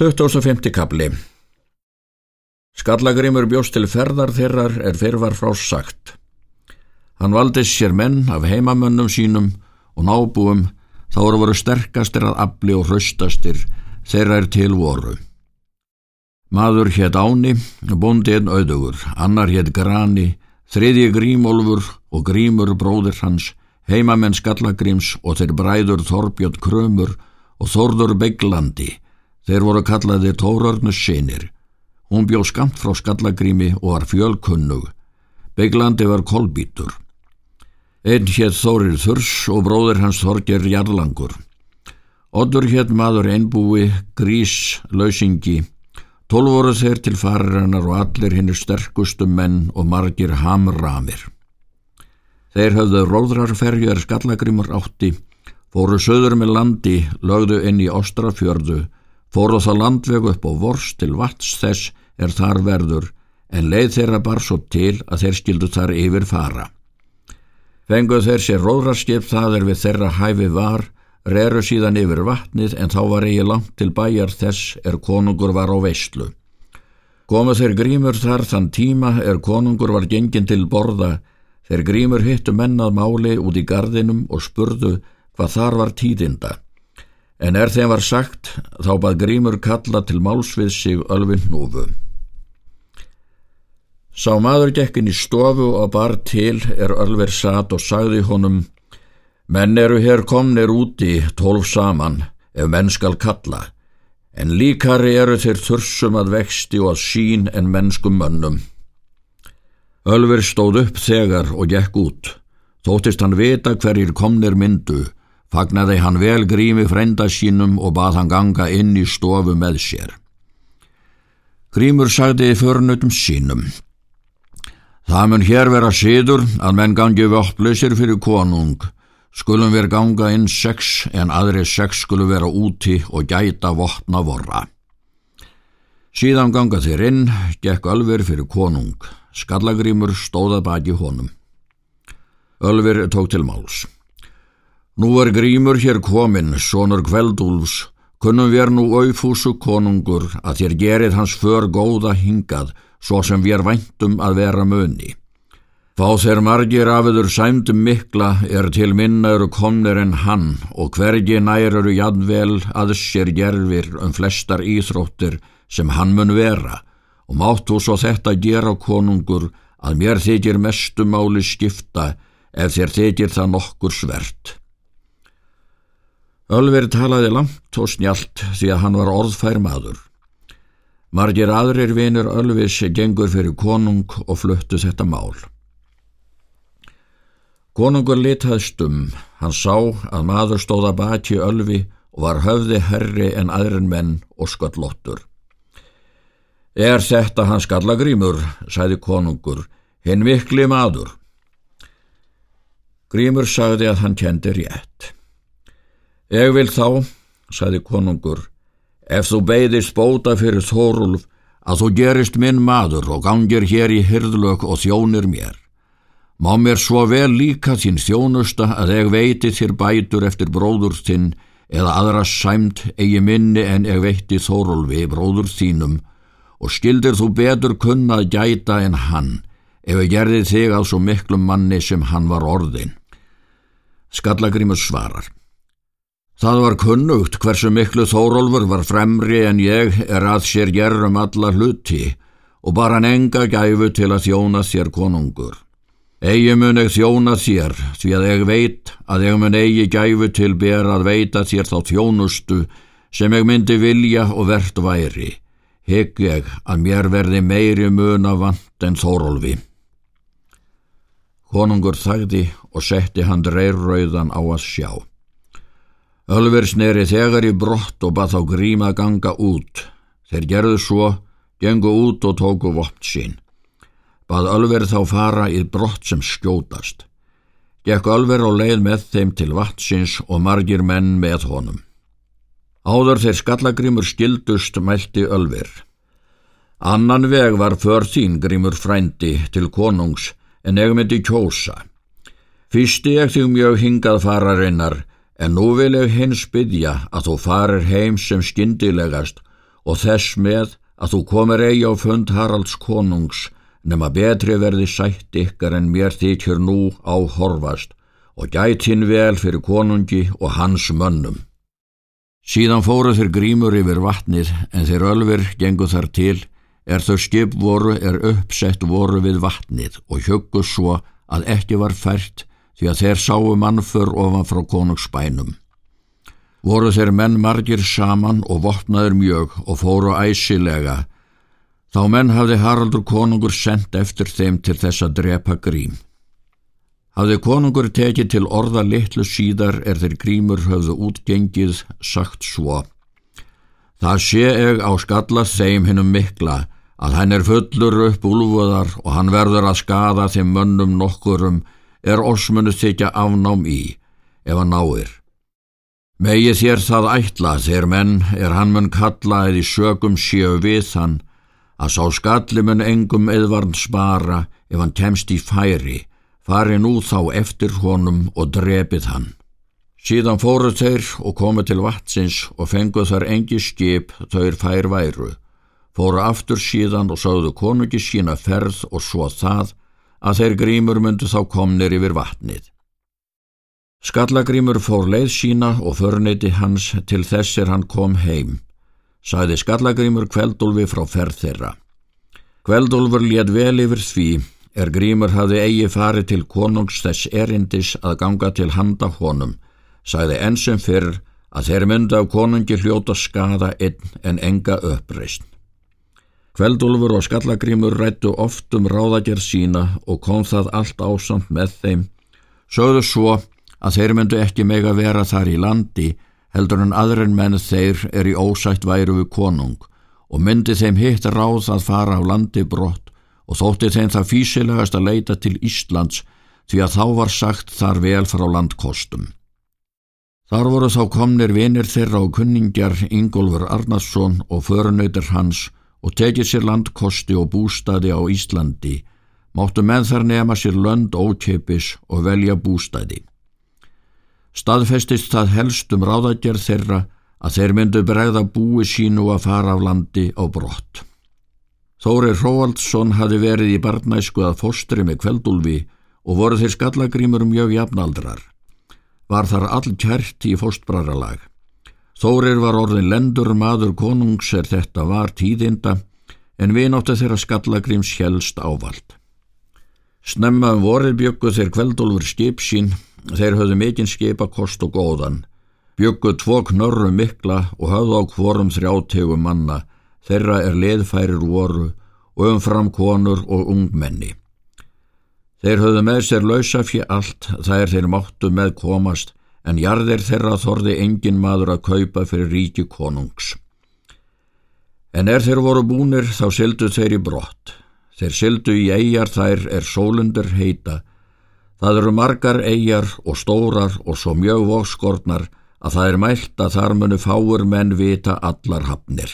25. kapli Skallagrimur bjóst til ferðar þeirrar er fyrrvar frá sagt. Hann valdist sér menn af heimamönnum sínum og nábúum þá eru voru sterkastir að afli og hraustastir þeirra er til voru. Maður hétt Áni, bóndi einn auðugur, annar hétt Grani, þriðji Grímolfur og Grímur bróðir hans, heimamenn Skallagrims og þeir bræður Þorbjörn Krömur og Þorður Begglandi, Þeir voru kallaði Tórarnus sinir. Hún bjó skamt frá skallagrími og var fjölkunnug. Beiglandi var kolbítur. Einn hétt Þórir Þurs og bróður hans Þorger Jarlangur. Oddur hétt maður einbúi, grís, lausingi. Tólf voru þeir til faririnnar og allir hinnu sterkustu menn og margir hamramir. Þeir höfðu róðrarferjar skallagrímur átti, fóru söður með landi, lögðu inn í Óstrafjörðu, fóru það landveg upp á vors til vats þess er þar verður en leið þeirra bar svo til að þeir skildu þar yfir fara. Fenguð þeir sér róðrarskip það er við þeirra hæfi var, reru síðan yfir vatnið en þá var eigi langt til bæjar þess er konungur var á veistlu. Komu þeir grímur þar þann tíma er konungur var gengin til borða, þeir grímur hittu mennað máli út í gardinum og spurðu hvað þar var tíðinda. En er þeim var sagt, þá bað Grímur kalla til málsvið sig ölfinn núfu. Sá maður gekkin í stofu og bar til er ölver satt og sagði honum, menn eru hér komnir úti tólf saman, ef menn skal kalla, en líkari eru þeir þursum að vexti og að sín en mennskum mönnum. Ölver stóð upp þegar og gekk út, þóttist hann vita hverjir komnir myndu, Fagnaði hann vel grími frenda sínum og bað hann ganga inn í stofu með sér. Grímur sagði förnutum sínum. Það mun hér vera síður að menn gangi vöpplusir fyrir konung. Skulum við ganga inn sex en aðri sex skulum vera úti og gæta vopna vorra. Síðan ganga þeir inn, gekk Ölver fyrir konung. Skallagrímur stóða baki honum. Ölver tók til máls. Nú er grímur hér komin, sonur kveldúlfs, kunnum við nú auðfúsu konungur að þér gerið hans för góða hingað, svo sem við er væntum að vera möni. Fá þeir margir afiður sæmdum mikla er til minna eru komnir en hann og hvergi nær eru jadvel að sér gerfir um flestar íþróttir sem hann mun vera og máttu svo þetta gera konungur að mér þykir mestumáli skipta ef þér þykir það nokkur svert. Ölver talaði langt og snjált því að hann var orðfær maður. Margir aðrir vinur Ölvis gengur fyrir konung og fluttu þetta mál. Konungur litaðst um, hann sá að maður stóða baki Ölvi og var höfði herri en aðrin menn og sköllottur. Er þetta hans skallagrímur, sæði konungur, hinn vikli maður. Grímur sagði að hann kendi rétt. Ég vil þá, sagði konungur, ef þú beðist bóta fyrir Þórulf að þú gerist minn maður og gangir hér í hyrðlög og þjónir mér. Má mér svo vel líka þín þjónusta að ég veiti þér bætur eftir bróður þinn eða aðra sæmt eigi minni en ég veitti Þórulfi bróður þínum og skildir þú betur kunna að gæta en hann ef ég gerði þig á svo miklum manni sem hann var orðin. Skallagrimur svarar. Það var kunnugt hversu miklu Þórólfur var fremri en ég er að sér gerrum alla hluti og bara hann enga gæfu til að þjóna þér konungur. Egi mun ég þjóna þér því að ég veit að ég mun eigi gæfu til ber að veita þér þá þjónustu sem ég myndi vilja og verðt væri. Hegg ég að mér verði meiri mun af vant en Þórólfi. Konungur þagði og setti hann reyrrauðan á að sjá. Ölver sneri þegar í brott og bað þá gríma ganga út. Þeir gerðu svo, gengu út og tóku vopt sín. Bað Ölver þá fara í brott sem skjótast. Gekk Ölver á leið með þeim til vatsins og margir menn með honum. Áður þeir skallagrimur skildust mælti Ölver. Annan veg var för þín grimur frændi til konungs en ég myndi kjósa. Fyrsti þig mjög hingað fararinnar En nú vil ég hins byggja að þú farir heim sem skindilegast og þess með að þú komir eigi á fund Haralds konungs nema betri verði sætt ykkar en mér þykjur nú á horfast og gætin vel fyrir konungi og hans mönnum. Síðan fóru þeir grímur yfir vatnið en þeir ölfur gengu þar til er þau skip voru er uppsett voru við vatnið og hjöggu svo að ekki var fært því að þeir sáu mannför ofan frá konungsbænum. Voru þeir menn margir saman og vopnaður mjög og fóru æsilega. Þá menn hafði Haraldur konungur sendt eftir þeim til þess að drepa grím. Hafði konungur tekið til orða litlu síðar er þeir grímur höfðu útgengið sagt svo. Það sé eg á skalla þeim hinnum mikla að hann er fullur upp úlfuðar og hann verður að skada þeim mönnum nokkurum er osmunu þykja afnám í, ef hann náir. Megið þér það ætla þegar menn er hann mun kalla eða í sögum séu við hann að sá skalli mun engum eðvarn spara ef hann kemst í færi, fari nú þá eftir honum og drepið hann. Síðan fóru þeir og komu til vatsins og fengu þar engi skip þauður fær væru, fóru aftur síðan og sáðu konungi sína ferð og svo það að þeir grímur myndu þá komnir yfir vatnið. Skallagrímur fór leið sína og förniti hans til þessir hann kom heim, sagði Skallagrímur kveldulvi frá ferð þeirra. Kveldulfur létt vel yfir því er grímur hafði eigi farið til konungs þess erindis að ganga til handa honum, sagði ensum fyrr að þeir myndu af konungi hljóta skada einn en enga uppreist. Kveldúlfur og Skallagrímur rættu oft um ráðagerð sína og kom það allt ásamt með þeim, sögðu svo að þeir myndu ekki meg að vera þar í landi heldur en aðren menn þeir er í ósætt væru við konung og myndi þeim hitt ráð að fara á landi brott og þótti þeim það físilegast að leita til Íslands því að þá var sagt þar vel frá landkostum. Þar voru þá komnir vinir þeirra og kunningjar Ingólfur Arnarsson og förunautir hans og tekið sér landkosti og bústaði á Íslandi, máttu menn þar nema sér lönd ókeipis og velja bústaði. Staðfestist það helst um ráðagerð þeirra að þeir myndu bregða búi sínu að fara af landi á brott. Þóri Róaldsson hafi verið í barnæsku að fóstri með kveldulvi og voru þeir skallagrímur mjög jafnaldrar. Var þar all kært í fóstbraralag. Þórir var orðin lendur maður konungs er þetta var tíðinda en vináttu þeirra skallagrims helst ávald. Snemma um vorið byggu þeir kveldólfur skip sín, þeir höfðu mikinn skipakost og góðan. Byggu tvo knörru mikla og höfðu á hvorum þrjáttegum manna, þeirra er leðfærir voru og umfram konur og ungmenni. Þeir höfðu með sér lausa fyrir allt, er þeir máttu með komast, en jarðir þeirra þorði engin maður að kaupa fyrir ríki konungs. En er þeir voru búnir þá syldu þeir í brott. Þeir syldu í eigjar þær er sólundur heita. Það eru margar eigjar og stórar og svo mjög vokskortnar að það er mælt að þar munu fáur menn vita allar hafnir.